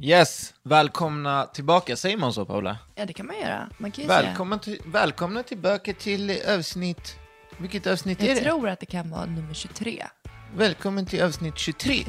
Yes, välkomna tillbaka. Säger man så Paula? Ja, det kan man göra. Man kan ju Välkomna, till, välkomna tillbaka till avsnitt... Vilket avsnitt säga. är Jag det? tror att det kan vara nummer 23. Välkommen till avsnitt 23.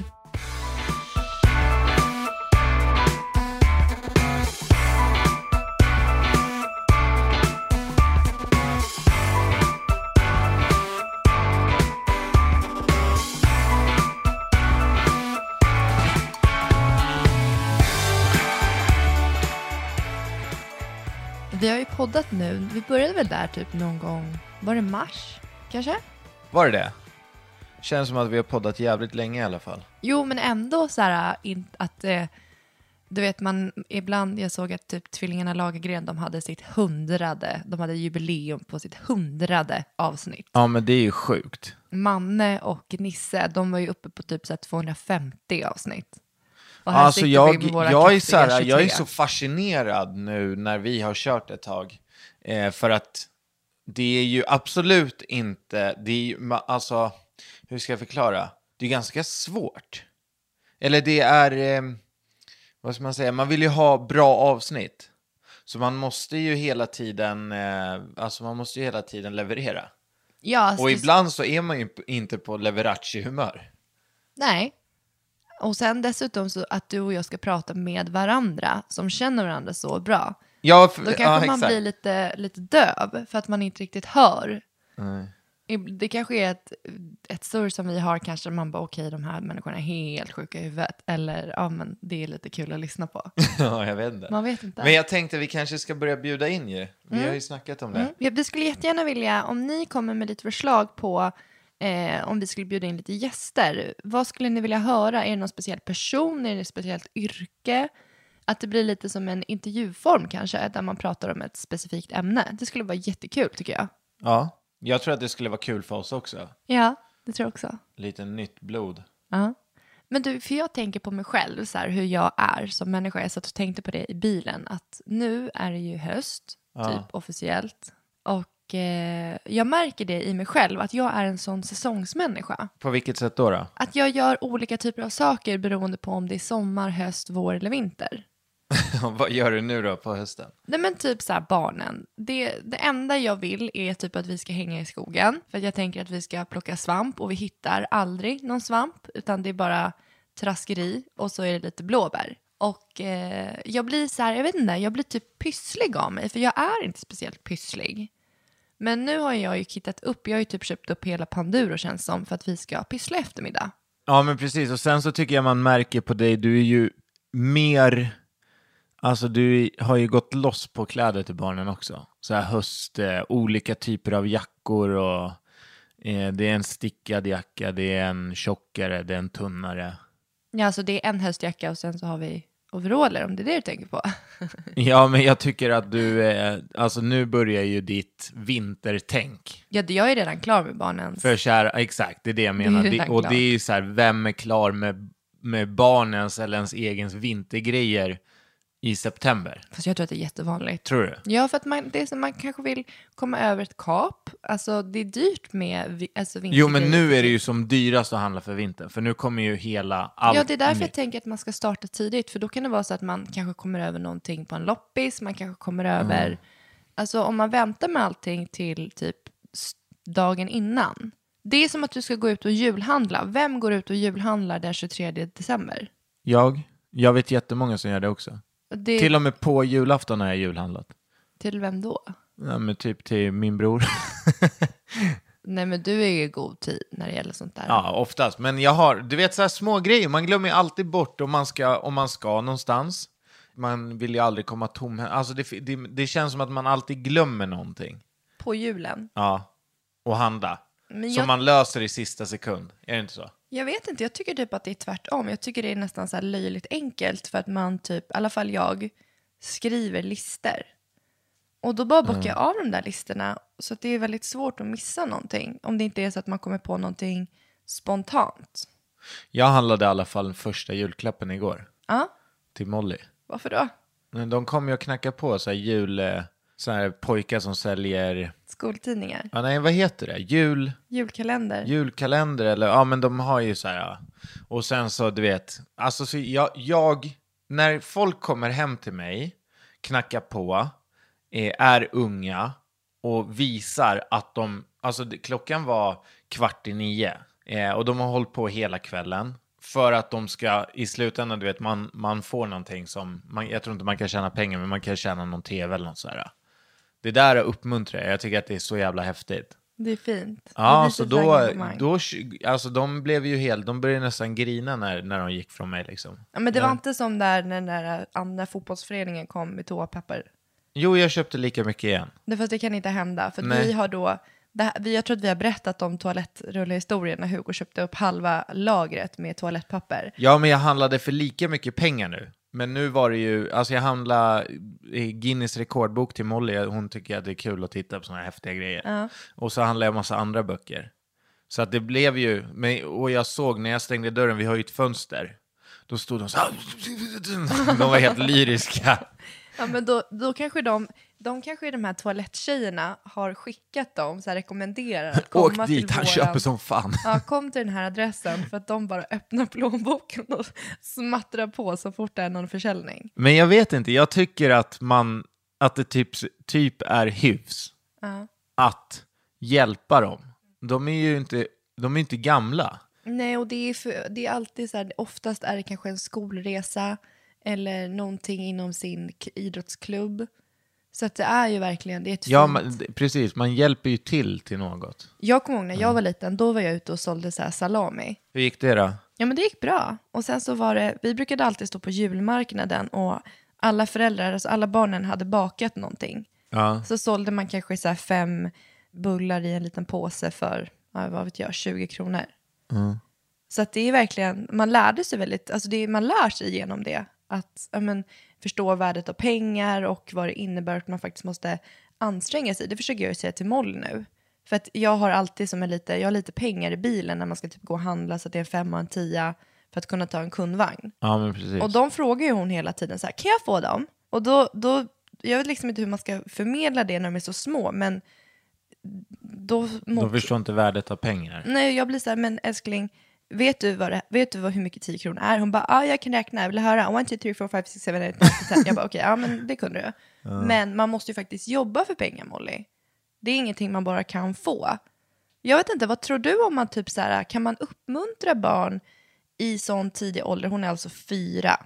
Vi har ju poddat nu. Vi började väl där typ någon gång, var det mars? Kanske? Var det det? Känns som att vi har poddat jävligt länge i alla fall. Jo, men ändå så här in, att eh, du vet man ibland, jag såg att typ tvillingarna Lagergren, de hade sitt hundrade, de hade jubileum på sitt hundrade avsnitt. Ja, men det är ju sjukt. Manne och Nisse, de var ju uppe på typ så här 250 avsnitt. Och här Alltså sitter jag, vi med våra jag, är så här, jag är 23. så fascinerad nu när vi har kört ett tag. Eh, för att det är ju absolut inte, det är ju, alltså, hur ska jag förklara? Det är ganska svårt. Eller det är, eh, vad ska man säga, man vill ju ha bra avsnitt. Så man måste ju hela tiden, eh, alltså man måste ju hela tiden leverera. Ja, alltså, Och ibland så är man ju inte på Leverace-humör. Nej. Och sen dessutom så att du och jag ska prata med varandra som känner varandra så bra. Ja, f- Då kanske ja, man exakt. blir lite, lite döv för att man inte riktigt hör. Det kanske är ett, ett surr som vi har, kanske man bara okej de här människorna är helt sjuka i huvudet. Eller ja men det är lite kul att lyssna på. Ja, jag vet inte. Man vet inte. Men jag tänkte vi kanske ska börja bjuda in ju. Vi har ju snackat om det. Mm. Vi skulle jättegärna vilja, om ni kommer med lite förslag på eh, om vi skulle bjuda in lite gäster. Vad skulle ni vilja höra? Är det någon speciell person? Är det ett speciellt yrke? Att det blir lite som en intervjuform kanske, där man pratar om ett specifikt ämne. Det skulle vara jättekul tycker jag. Ja. Jag tror att det skulle vara kul för oss också. Ja, det tror jag också. Lite nytt blod. Ja. Men du, för jag tänker på mig själv, så här, hur jag är som människa. Jag satt och tänkte på det i bilen, att nu är det ju höst, typ officiellt. Och jag märker det i mig själv, att jag är en sån säsongsmänniska. På vilket sätt då? då? Att jag gör olika typer av saker beroende på om det är sommar, höst, vår eller vinter. Vad gör du nu då på hösten? Nej men typ så här barnen. Det, det enda jag vill är typ att vi ska hänga i skogen. För att jag tänker att vi ska plocka svamp och vi hittar aldrig någon svamp. Utan det är bara traskeri och så är det lite blåbär. Och eh, jag blir så här, jag vet inte, jag blir typ pysslig av mig. För jag är inte speciellt pysslig. Men nu har jag ju kittat upp, jag har ju typ köpt upp hela Panduro känns som. För att vi ska pyssla i eftermiddag. Ja, men precis. Och sen så tycker jag man märker på dig, du är ju mer... Alltså du har ju gått loss på kläder till barnen också. Så här höst, eh, olika typer av jackor och eh, det är en stickad jacka, det är en tjockare, det är en tunnare. Ja, alltså det är en höstjacka och sen så har vi overaller om det är det du tänker på. Ja, men jag tycker att du, eh, alltså nu börjar ju ditt vintertänk. Ja, jag är redan klar med barnens. För kära, exakt, det är det jag menar. Det och klart. det är ju så här, vem är klar med, med barnens eller ens egen vintergrejer i september? Fast jag tror att det är jättevanligt. Tror du? Ja, för att man, det är som man kanske vill komma över ett kap. Alltså det är dyrt med vi- alltså, Jo, men nu är det ju som dyrast att handla för vintern, för nu kommer ju hela allt Ja, det är därför jag tänker att man ska starta tidigt. För då kan det vara så att man kanske kommer över någonting på en loppis. Man kanske kommer över... Alltså om man väntar med allting till typ dagen innan. Det är som att du ska gå ut och julhandla. Vem går ut och julhandlar den 23 december? Jag? Jag vet jättemånga som gör det också. Det, Till och med på julafton har jag julhandlat. Till vem då? Ja, men typ till min bror. Nej men du är i god tid när det gäller sånt där. Ja, oftast. Men jag har, du vet så här små grejer. Man glömmer ju alltid bort om man ska, om man ska någonstans. Man vill ju aldrig komma tom. Alltså det, det, det känns som att man alltid glömmer någonting. På julen. Ja. Och handla. Men Som jag, man löser i sista sekund. Är det inte så? Jag vet inte, jag tycker typ att det är tvärtom. Jag tycker det är nästan så löjligt enkelt för att man typ, i alla fall jag, skriver lister. Och då bara bockar jag av de där listorna så att det är väldigt svårt att missa någonting. Om det inte är så att man kommer på någonting spontant. Jag handlade i alla fall första julklappen igår. Ja, Till Molly. varför då? De kom ju och knackade på så här jul... Så här pojkar som säljer... Skoltidningar, Ja, nej, vad heter det? Jul... julkalender. julkalender eller ja men de har ju så här ja. och sen så du vet alltså så jag, jag när folk kommer hem till mig knackar på eh, är unga och visar att de alltså klockan var kvart i nio eh, och de har hållit på hela kvällen för att de ska i slutändan du vet man, man får någonting som man, jag tror inte man kan tjäna pengar men man kan tjäna någon tv eller något så här. Det där uppmuntrar jag. Jag tycker att det är så jävla häftigt. Det är fint. Ja, så så då, då, alltså de blev ju helt, de började nästan grina när, när de gick från mig liksom. Ja, men det var inte som där när den där andra fotbollsföreningen kom med toapapper. Jo, jag köpte lika mycket igen. Det, fast det kan inte hända. För vi har då, här, vi, jag tror att vi har berättat om toalettrullhistorien när Hugo köpte upp halva lagret med toalettpapper. Ja, men jag handlade för lika mycket pengar nu. Men nu var det ju, alltså jag handlade i Guinness rekordbok till Molly, hon tycker att det är kul att titta på sådana här häftiga grejer. Ja. Och så handlade jag massa andra böcker. Så att det blev ju, och jag såg när jag stängde dörren, vi har ju ett fönster. Då stod de så här, de var helt lyriska. Ja, men då, då kanske de, de kanske de här toaletttjejerna har skickat dem, så här rekommenderar att komma Åk dit, till han våran- köper som fan. Ja, kom till den här adressen för att de bara öppnar plånboken och smattrar på så fort det är någon försäljning. Men jag vet inte, jag tycker att man, att det typ, typ är hyfs Ja. att hjälpa dem. De är ju inte, de är inte gamla. Nej, och det är, för, det är alltid så här, oftast är det kanske en skolresa eller någonting inom sin idrottsklubb. Så att det är ju verkligen, det är ett Ja, fint... man, precis, man hjälper ju till till något. Jag kommer ihåg när jag var liten, då var jag ute och sålde så här salami. Hur gick det då? Ja, men det gick bra. Och sen så var det, vi brukade alltid stå på julmarknaden och alla föräldrar, alltså alla barnen hade bakat någonting. Ja, Så sålde man kanske så här fem bullar i en liten påse för, ja, vad vet jag, 20 kronor. Så att det är verkligen, man lärde sig väldigt, alltså det, man lär sig genom det. Att ja, men, förstå värdet av pengar och vad det innebär att man faktiskt måste anstränga sig. Det försöker jag ju säga till Molly nu. För att jag har alltid som en lite, jag har lite pengar i bilen när man ska typ gå och handla så att det är en femma och en tia för att kunna ta en kundvagn. ja men precis. Och de frågar ju hon hela tiden så här, kan jag få dem? Och då, då, jag vet liksom inte hur man ska förmedla det när de är så små, men då... de mot- förstår inte värdet av pengar. Nej, jag blir så här, men älskling, vet du, vad det, vet du vad, hur mycket 10 kronor är? Hon bara, ja, ah, jag kan räkna, jag vill höra. 1, 2, 3, 4, 5, 6, 7, 8, 9, 10. Jag bara, okej, ja, men det kunde du. Men man måste ju faktiskt jobba för pengar, Molly. Det är ingenting man bara kan få. Jag vet inte, vad tror du om man typ så här, kan man uppmuntra barn i sån tidig ålder, hon är alltså fyra.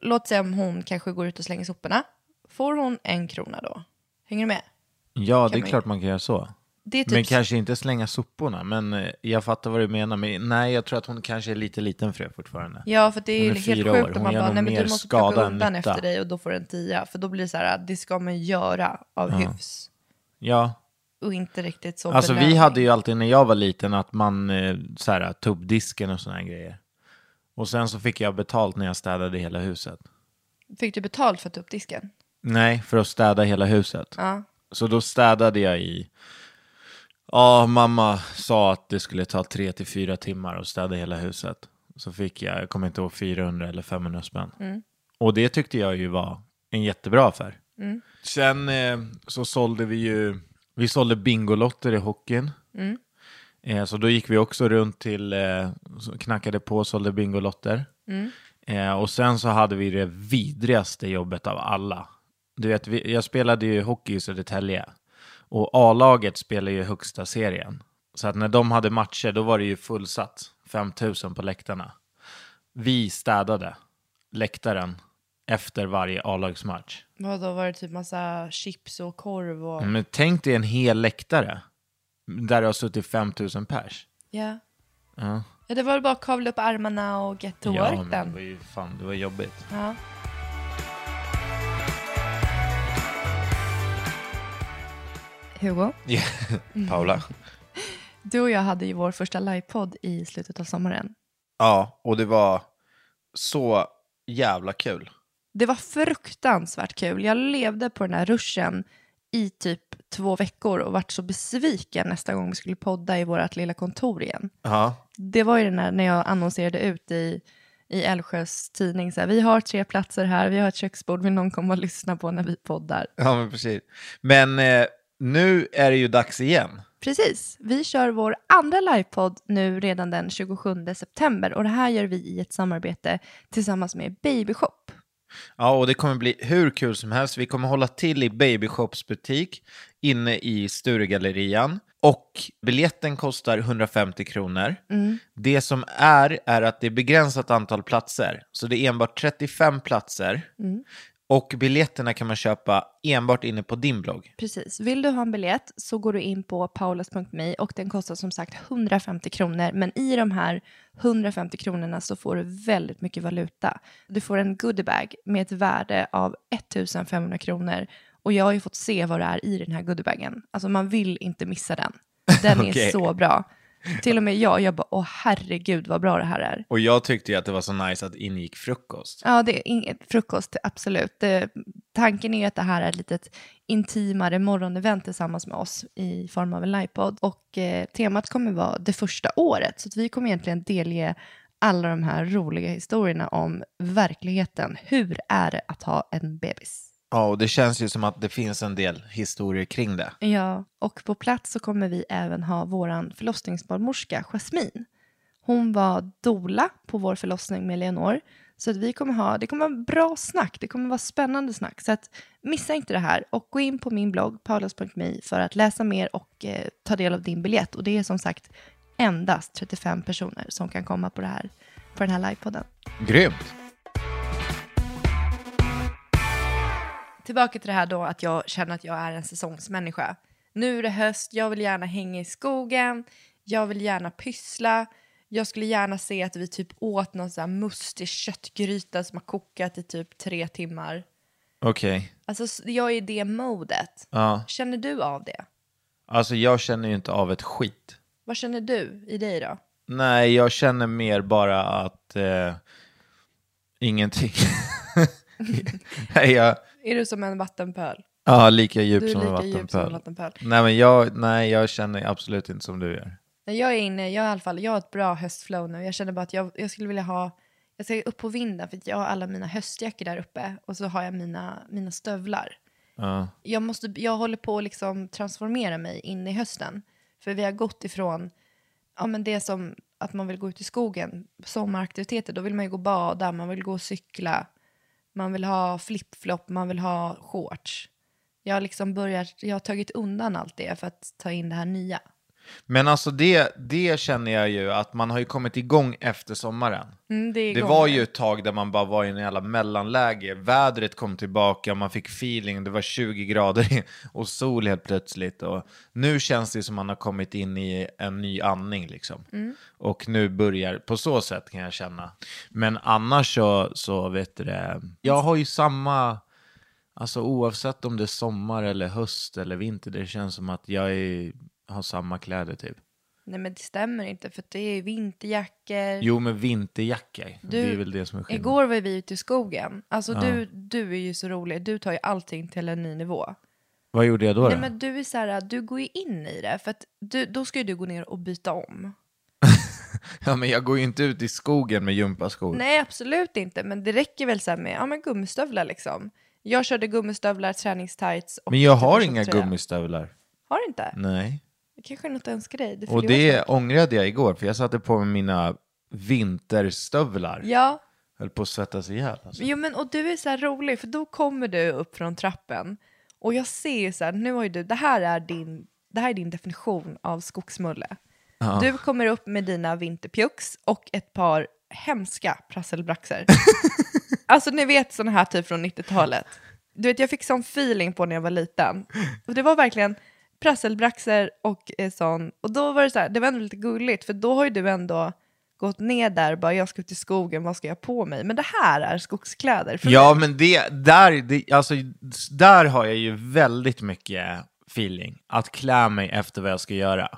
Låt säga om hon kanske går ut och slänger soporna. Får hon en krona då? Hänger du med? Ja, det är man klart man kan göra så. Typ Men kanske inte slänga soporna, men eh, jag fattar vad du menar. Men nej, jag tror att hon kanske är lite liten för det fortfarande. Ja, för det är är helt sjukt år. om man bara, nej men du måste plocka undan efter dig och då får du en tia. För då blir det så här, det ska man göra av hyfs. Ja, Och inte riktigt så alltså vi belöning. hade ju alltid när jag var liten att man eh, så här, tog disken och såna här grejer. Och sen så fick jag betalt när jag städade hela huset. Fick du betalt för att ta upp disken? Nej, för att städa hela huset. Ja. Så då städade jag i... Ja, mamma sa att det skulle ta tre till fyra timmar att städa hela huset. Så fick jag, jag kommer inte ihåg, 400 eller 500 spänn. Och det tyckte jag ju var en jättebra affär. Sen eh, så sålde vi ju, vi sålde Bingolotter i hockeyn. Eh, så då gick vi också runt till, eh, knackade på och sålde Bingolotter. Eh, och sen så hade vi det vidrigaste jobbet av alla. Du vet, vi, jag spelade ju hockey i Södertälje. Och A-laget spelar ju högsta serien. Så att när de hade matcher, då var det ju fullsatt. 5000 på läktarna. Vi städade läktaren efter varje A-lagsmatch. Vadå, var det typ massa chips och korv och... Men tänk dig en hel läktare där det har suttit 5000 pers. Ja. Ja, ja. Det var väl bara att kavla upp armarna och get to ja work men det then. var ju fan, det var jobbigt. Ja. Hugo, Paula. du och jag hade ju vår första livepodd i slutet av sommaren. Ja, och det var så jävla kul. Det var fruktansvärt kul. Jag levde på den här ruschen i typ två veckor och vart så besviken nästa gång vi skulle podda i vårt lilla kontor igen. Ja, Det var ju den här när jag annonserade ut i, i Älvsjös tidning, så här, vi har tre platser här, vi har ett köksbord, vill någon komma och lyssna på när vi poddar? ja men precis. Men eh, nu är det ju dags igen. Precis, vi kör vår andra livepodd nu redan den 27 september och det här gör vi i ett samarbete tillsammans med Babyshop. Ja, och det kommer bli hur kul som helst. Vi kommer hålla till i Baby Shops butik inne i Sturegallerian. Och biljetten kostar 150 kronor. Det som är, är att det är begränsat antal platser. Så det är enbart 35 platser. Och biljetterna kan man köpa enbart inne på din blogg. Precis, vill du ha en biljett så går du in på paulas.me och den kostar som sagt 150 kronor. Men i de här 150 kronorna så får du väldigt mycket valuta. Du får en goodiebag med ett värde av 1500 kronor. Och jag har ju fått se vad det är i den här goodiebagen. Alltså man vill inte missa den. Den är Okej. så bra. Till och med jag, jag bara, åh herregud vad bra det här är. Och jag tyckte ju att det var så nice att ingick frukost. Ja, det är inget frukost, absolut. Det, tanken är ju att det här är ett litet intimare morgonevent tillsammans med oss i form av en livepodd. Och eh, temat kommer vara det första året, så vi kommer egentligen delge alla de här roliga historierna om verkligheten. Hur är det att ha en bebis? Ja, och det känns ju som att det finns en del historier kring det. Ja, och på plats så kommer vi även ha våran förlossningsbarnmorska Jasmin. Hon var dola på vår förlossning med Leonor. Så att vi kommer ha, det kommer vara bra snack, det kommer vara spännande snack. Så att missa inte det här och gå in på min blogg paulas.me för att läsa mer och eh, ta del av din biljett. Och det är som sagt endast 35 personer som kan komma på, det här, på den här livepodden. Grymt! Tillbaka till det här då att jag känner att jag är en säsongsmänniska. Nu är det höst, jag vill gärna hänga i skogen, jag vill gärna pyssla. Jag skulle gärna se att vi typ åt någon sån här mustig köttgryta som har kokat i typ tre timmar. Okej. Alltså s- jag är i det modet. Ja. Känner du av det? Alltså jag känner ju inte av ett skit. Vad känner du i dig då? Nej, jag känner mer bara att eh, ingenting. Nej, jag, Är du som en vattenpöl? ja, lika djup som en lika djup som en vattenpöl. Nej, men jag, nej, jag känner absolut inte som du gör. Nej, Jag är inne, jag, i alla fall, jag har ett bra höstflow nu. Jag känner bara att jag, jag skulle vilja ha, jag ska upp på vinden för jag har alla mina höstjackor där uppe och så har jag mina, mina stövlar. Ja. Jag, måste, jag håller på att liksom transformera mig in i hösten. För vi har gått ifrån ja, men det som att man vill gå ut i skogen, sommaraktiviteter, då vill man ju gå och bada, man vill gå och cykla, man vill ha flip-flop, man vill ha shorts. Jag har liksom börjat, jag har tagit undan allt det för att ta in det här nya. Men alltså det, det känner jag ju att man har ju kommit igång efter sommaren. Mm, det är Det igång var ju ett tag där man bara var i en jävla mellanläge. Vädret kom tillbaka, man fick feeling, det var 20 grader och sol helt plötsligt. Och nu känns det som man har kommit in i en ny andning liksom. Och nu börjar, på så sätt kan jag känna. Men annars så, så vet du det, jag har ju samma, alltså oavsett om det är sommar eller höst eller vinter, det känns som att jag är, har samma kläder typ. Nej men det stämmer inte för det är vinterjackor. Jo, men vinterjacka, Du, det är väl det som är skillnaden. Igår var vi ute i skogen. Alltså du, du är ju så rolig, du tar ju allting till en ny nivå. Vad gjorde jag då? Nej då? men du är så här, du går ju in i det för att du, då ska ju du gå ner och byta om. Ja, men jag går ju inte ut i skogen med gympaskor. Nej absolut inte, men det räcker väl så här med ja, men gummistövlar liksom. Jag körde gummistövlar, träningstights och Men jag har inga gummistövlar. Har du inte? Nej. Det kanske är något jag önskar dig. Och det snart. ångrade jag igår, för jag satte på mig mina vinterstövlar. Ja, Höll på att svettas ihjäl. Alltså. Jo men och du är så här rolig för då kommer du upp från trappen och jag ser så här, nu har ju du, det här är din, det här är din definition av skogsmulle. Du kommer upp med dina vinterpjucks och ett par hemska prasselbraxer. Alltså ni vet sådana här typ från 90-talet. Du vet jag fick sån feeling på när jag var liten. Och det var verkligen prasselbraxer och eh, sån. Och då var det så här, det var ändå lite gulligt för då har ju du ändå gått ner där bara jag ska ut i skogen, vad ska jag på mig? Men det här är skogskläder. För Ja, men det, där, det, alltså, där har jag ju väldigt mycket feeling. Att klä mig efter vad jag ska göra.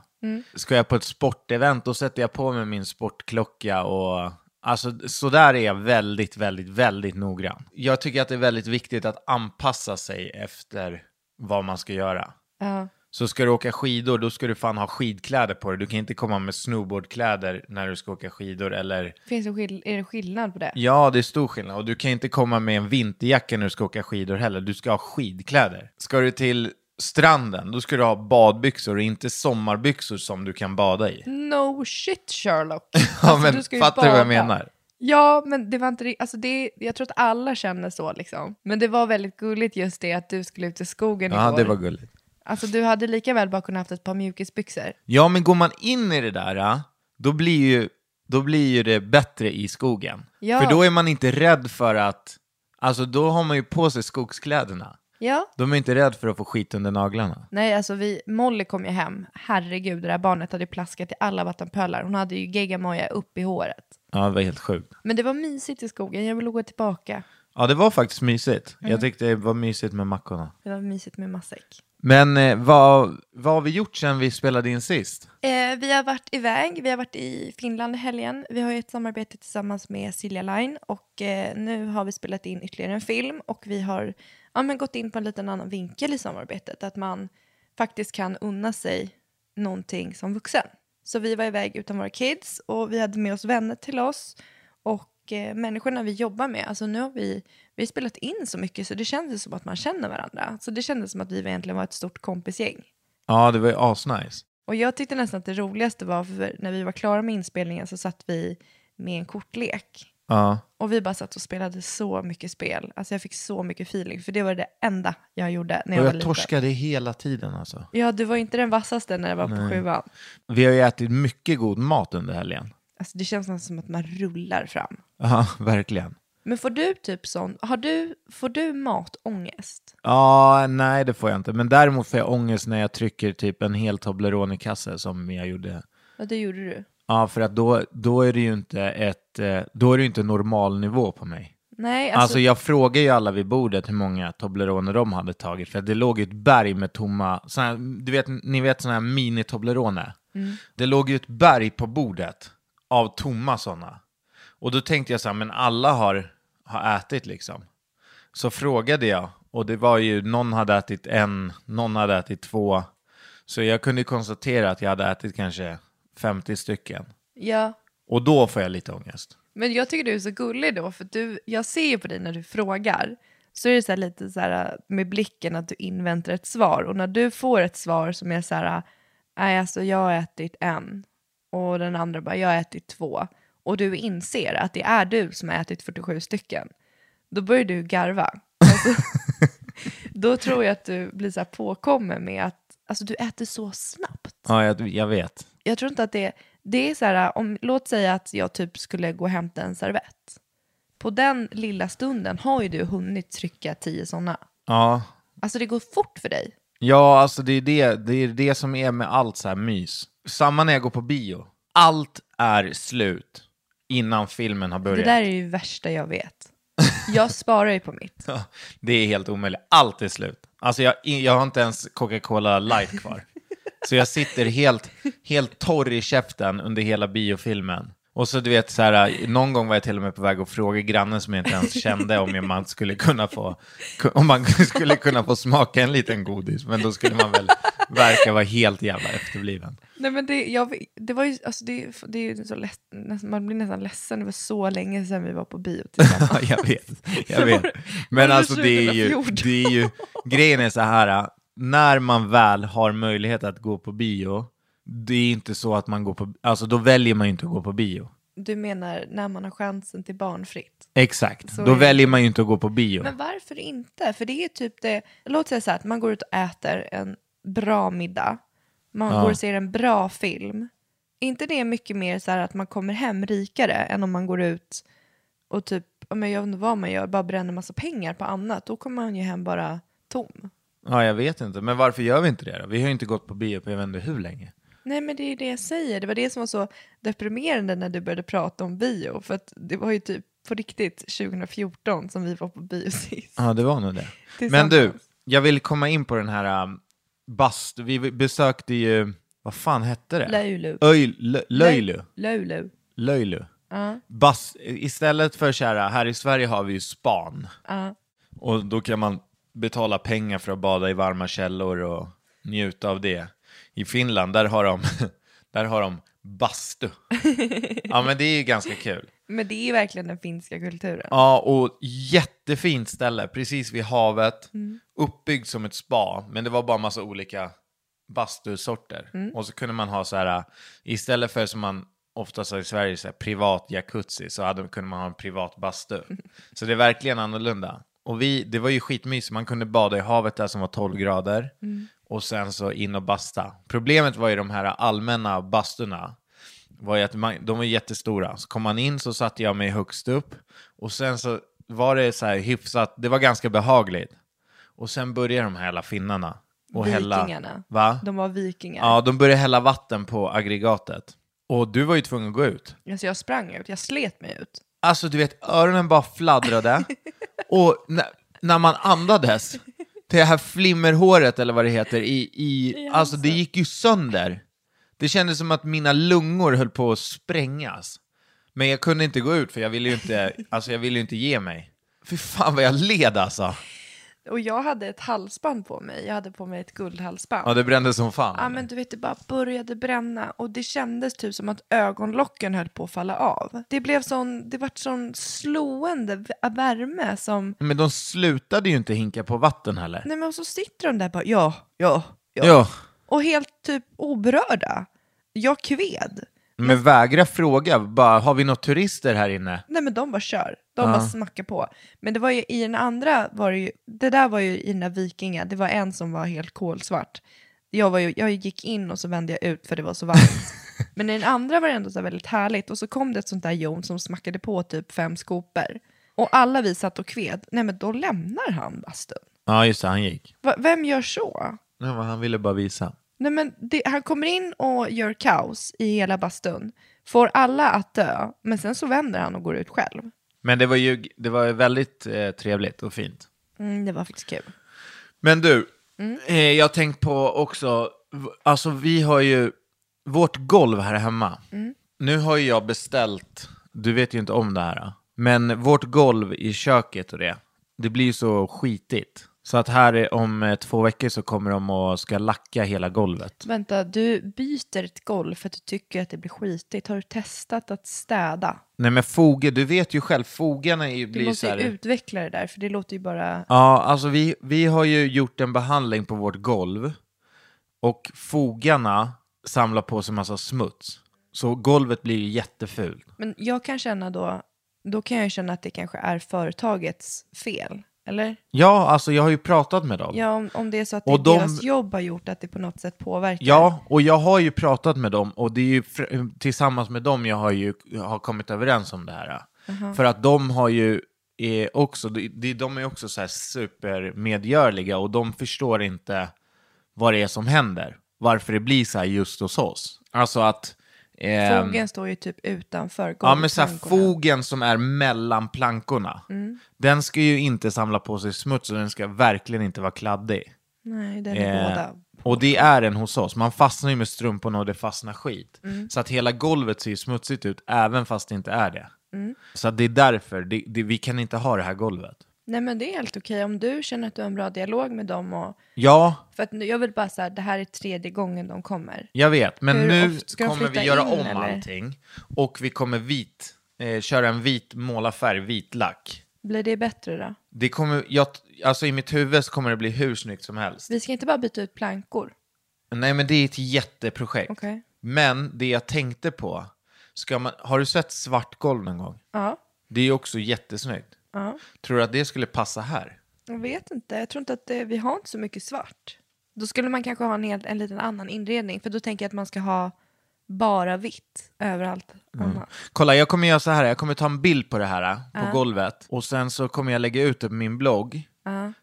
Ska jag på ett sportevent, då sätter jag på mig min sportklocka och Alltså, så där är jag väldigt, väldigt, väldigt noggrann. Jag tycker att det är väldigt viktigt att anpassa sig efter vad man ska göra. Ja. Så ska du åka skidor, då ska du fan ha skidkläder på dig. Du kan inte komma med snowboardkläder när du ska åka skidor eller Finns det skill- är det skillnad på det? Ja, det är stor skillnad. Och du kan inte komma med en vinterjacka när du ska åka skidor heller. Du ska ha skidkläder. Ska du till stranden, då ska du ha badbyxor och inte sommarbyxor som du kan bada i. No shit Sherlock. Ja, Alltså, men du fattar du vad jag menar? Ja, men det var inte alltså det, jag tror att alla känner så liksom. Men det var väldigt gulligt just det att du skulle ut i skogen Ja, igår. det var gulligt. Alltså du hade lika väl bara kunnat haft ett par mjukisbyxor. Ja, men går man in i det där, ja, då blir ju, då blir ju det bättre i skogen. Ja. För då är man inte rädd för att... Alltså, då har man ju på sig skogskläderna. Ja. De är inte rädd för att få skit under naglarna. Nej, alltså vi, Molly kom ju hem. Herregud, det där barnet hade plaskat i alla vattenpölar. Hon hade ju geggamoja upp i håret. Ja, det var helt sjukt. Men det var mysigt i skogen, jag vill gå tillbaka. Ja, det var faktiskt mysigt. Mm. Jag tyckte det var mysigt med mackorna. Det var mysigt med matsäck. Men eh, vad, vad har vi gjort sen vi spelade in sist? Eh, vi har varit iväg, vi har varit i Finland i helgen. Vi har ju ett samarbete tillsammans med Silja Line och eh, nu har vi spelat in ytterligare en film och vi har ja, men gått in på en liten annan vinkel i samarbetet. Att man faktiskt kan unna sig någonting som vuxen. Så vi var iväg utan våra kids och vi hade med oss vänner till oss människorna vi jobbar med. Alltså nu har vi, vi spelat in så mycket så det kändes som att man känner varandra. Så det kändes som att vi egentligen var ett stort kompisgäng. Ja, det var ju asnice. Och jag tyckte nästan att det roligaste var för när vi var klara med inspelningen så satt vi med en kortlek. Ja. Och vi bara satt och spelade så mycket spel. Alltså jag fick så mycket feeling. För det var det enda jag gjorde när jag, Och var jag liten. torskade hela tiden alltså. Ja, du var inte den vassaste när jag var på Nej. sjuan. Vi har ju ätit mycket god mat under helgen. Alltså det känns nästan som att man rullar fram. Ja, verkligen. Men får du typ sån, har du, får du matångest? Ja, nej det får jag inte. Men däremot får jag ångest när jag trycker typ en hel Toblerone-kasse som jag gjorde. Ja, det gjorde du. Ja, för att då, då är det ju inte ett, eh, då är det inte normal nivå på mig. Nej, Alltså, alltså, jag frågade ju alla vid bordet hur många Toblerone de hade tagit, för det låg ju ett berg med tomma, såna du vet, ni vet sådana här mini-Toblerone? Det låg ju ett berg på bordet av tomma sådana. Och då tänkte jag så här, men alla har, har ätit liksom. Så frågade jag, och det var ju, någon hade ätit en, någon hade ätit två. Så jag kunde konstatera att jag hade ätit kanske 50 stycken. ja. Och då får jag lite ångest. Men jag tycker du är så gullig då, för du, jag ser ju på dig när du frågar, så är det så här lite så här med blicken att du inväntar ett svar. Och när du får ett svar som är så här, nej alltså jag har ätit en, och den andra bara, jag har ätit två, och du inser att det är du som har ätit 47 stycken, då börjar du garva. Alltså, då tror jag att du blir så här påkommen med att, alltså du äter så snabbt Ja, jag, jag vet. jag tror inte att det, det är så här, om, låt säga att jag typ skulle gå och hämta en servett. På den lilla stunden har ju du hunnit trycka tio sådana. Ja, Alltså det går fort för dig. Ja, alltså det är det, det är det som är med allt så här mys. Samma när jag går på bio. Allt är slut innan filmen har Det börjat. där är ju värsta jag vet. Jag sparar ju på mitt. Ja, det är helt omöjligt. Allt är slut. Alltså jag, jag har inte ens Coca-Cola light kvar. Så jag sitter helt, helt torr i käften under hela biofilmen. Och så du vet, så här, någon gång var jag till och med på väg att fråga grannen som jag inte ens kände om man skulle kunna få, om man skulle kunna få smaka en liten godis. Men då skulle man väl verka vara helt jävla efterbliven. Nej men det, jag, det var ju, alltså det, det är ju så lätt, man blir nästan ledsen. Det var så länge sedan vi var på bio tillsammans. Ja, jag vet. Jag vet. Men alltså det är, ju, 2014? det är ju, grejen är så här, när man väl har möjlighet att gå på bio, det är inte så att man går på, alltså då väljer man ju inte att gå på bio. Du menar när man har chansen till barnfritt? Exakt, Så då är väljer man ju inte att gå på bio. Men varför inte? För det är typ det, låt säga så här att man går ut och äter en bra middag, man Ja. går och ser en bra film. Inte det mycket mer så här att man kommer hem rikare än om man går ut och typ men jag vet inte vad man gör, bara bränner massa pengar på annat, då kommer man ju hem bara tom. Ja, jag vet inte. Men varför gör vi inte det då? Vi har ju inte gått på bio på jag vet inte hur länge. Nej men det är det jag säger, det var det som var så deprimerande när du började prata om bio, för att det var ju typ på riktigt 2014 som vi var på bio sist. Ja, det var nog det. Men du, jag vill komma in på den här um, bast... Vi besökte ju... Vad fan hette det? Löjlu. Öj, lö, löjlu. Löjlu. Istället för så här, här i Sverige har vi ju span. ja. Och då kan man betala pengar för att bada i varma källor och njuta av det. I Finland, där har de, där har de bastu. Ja, men det är ju ganska kul. Men det är verkligen den finska kulturen. Ja, och jättefint ställe, precis vid havet. Uppbyggt som ett spa, men det var bara massa olika bastusorter. Och så kunde man ha så här, istället för som man oftast har i Sverige, så här, privat jacuzzi, så hade, kunde man ha en privat bastu. så det är verkligen annorlunda. Och vi, det var ju skitmysigt, man kunde bada i havet där som var 12 grader. Och sen så in och basta. Problemet var ju de här allmänna basturna var ju att man, de var jättestora. Så kom man in så satte jag mig högst upp. Och sen så var det så här hyfsat, det var ganska behagligt. Och sen började de här jävla finnarna. Och hälla, Vikingarna. va? De var vikingar. Ja, de började hälla vatten på aggregatet. Och du var ju tvungen att gå ut. Alltså jag sprang ut, jag slet mig ut. Alltså du vet, öronen bara fladdrade. och när, när man andades, det här flimmerhåret eller vad det heter, i, i, alltså det gick ju sönder. Det kändes som att mina lungor höll på att sprängas. Men jag kunde inte gå ut för jag ville ju inte, alltså jag ville ju inte ge mig. Fy fan vad jag led alltså. Och jag hade ett halsband på mig, jag hade på mig ett guldhalsband. Ja, det brände som fan. Ja men du vet det bara började bränna och det kändes typ som att ögonlocken höll på att falla av. Det blev sån, det vart sån slående värme som, Men de slutade ju inte hinka på vatten heller. nej men och så sitter de där bara ja, ja, ja. Ja, Och helt typ oberörda. Jag kved. men vägra fråga, bara har vi några turister här inne? Nej men de bara kör, de Ja. bara smackar på. Men det var ju i den andra, var det, ju, det där var ju i den där vikinga, det var en som var helt kolsvart. Jag, var ju, jag gick in och så vände jag ut för det var så varmt. Men i den andra var det ändå så här väldigt härligt. Och så kom det ett sånt där jon som smackade på typ fem skopor. Och alla vi satt och kved. Nej men då lämnar han bastun. Ja, just det, han gick. Va, vem gör så? Ja, men han ville bara visa. Nej men det, han kommer in och gör kaos i hela bastun. Får alla att dö. Men sen så vänder han och går ut själv. Men det var ju det var ju väldigt eh, trevligt och fint. Mm, det var faktiskt kul. Men du, eh, jag har tänkt på också, alltså vi har ju vårt golv här hemma. Nu har ju jag beställt, du vet ju inte om det här, men vårt golv i köket och det, det blir ju så skitigt. Så att här är, om eh, två veckor så kommer de och ska lacka hela golvet. Vänta, du byter ett golv för att du tycker att det blir skitigt. Har du testat att städa? Nej men foge, du vet ju själv, fogarna är ju, Du blir måste så här... ju utveckla det där, för det låter ju bara... Ja, alltså vi, vi har ju gjort en behandling på vårt golv och fogarna samlar på sig massa smuts. Så golvet blir ju jättefult. Men jag kan känna då, då kan jag känna att det kanske är företagets fel. Eller? Ja, alltså jag har ju pratat med dem. Ja, om, om det är så att det Och är de- deras jobb har gjort att det på något sätt påverkar. Ja, och jag har ju pratat med dem och det är ju tillsammans med dem jag har ju har kommit överens om det här. För att de har ju eh, också, de, de de är också så här supermedgörliga och de förstår inte vad det är som händer. Varför det blir så här just hos oss. Alltså att... ehm, Fogen står ju typ utanför Ja, men så här, fogen som är mellan plankorna, Mm. den ska ju inte samla på sig smuts och den ska verkligen inte vara kladdig. Nej, den är Eh, båda. och det är den hos oss. Man fastnar ju med strumporna och det fastnar skit. Mm. Så att hela golvet ser ju smutsigt ut, även fast det inte är det. Mm. Så det är därför, det, det, vi kan inte ha det här golvet. Nej, men det är helt okej om du känner att du har en bra dialog med dem. Och, Ja, för att nu- jag vill bara säga, det här är tredje gången de kommer. jag vet. Men Hur nu kommer vi göra in, om eller? allting. Och vi kommer vit, eh, köra en vit målarfärg, vit lack. Blir det bättre då? Det kommer, jag, alltså i mitt huvud så kommer det bli hur snyggt som helst. Vi ska inte bara byta ut plankor. Nej, men det är ett jätteprojekt. Okej. Men det jag tänkte på, ska man, har du sett svart golv någon gång? Ja. Det är ju också jättesnyggt. Ja. Tror du att det skulle passa här? Jag vet inte. Jag tror inte att det, vi har inte så mycket svart. Då skulle man kanske ha en, helt, en liten annan inredning. För då tänker jag att man ska ha bara vitt överallt annat. Kolla, jag kommer göra så här. Jag kommer ta en bild på det här på golvet. Och sen så kommer jag lägga ut det på min blogg.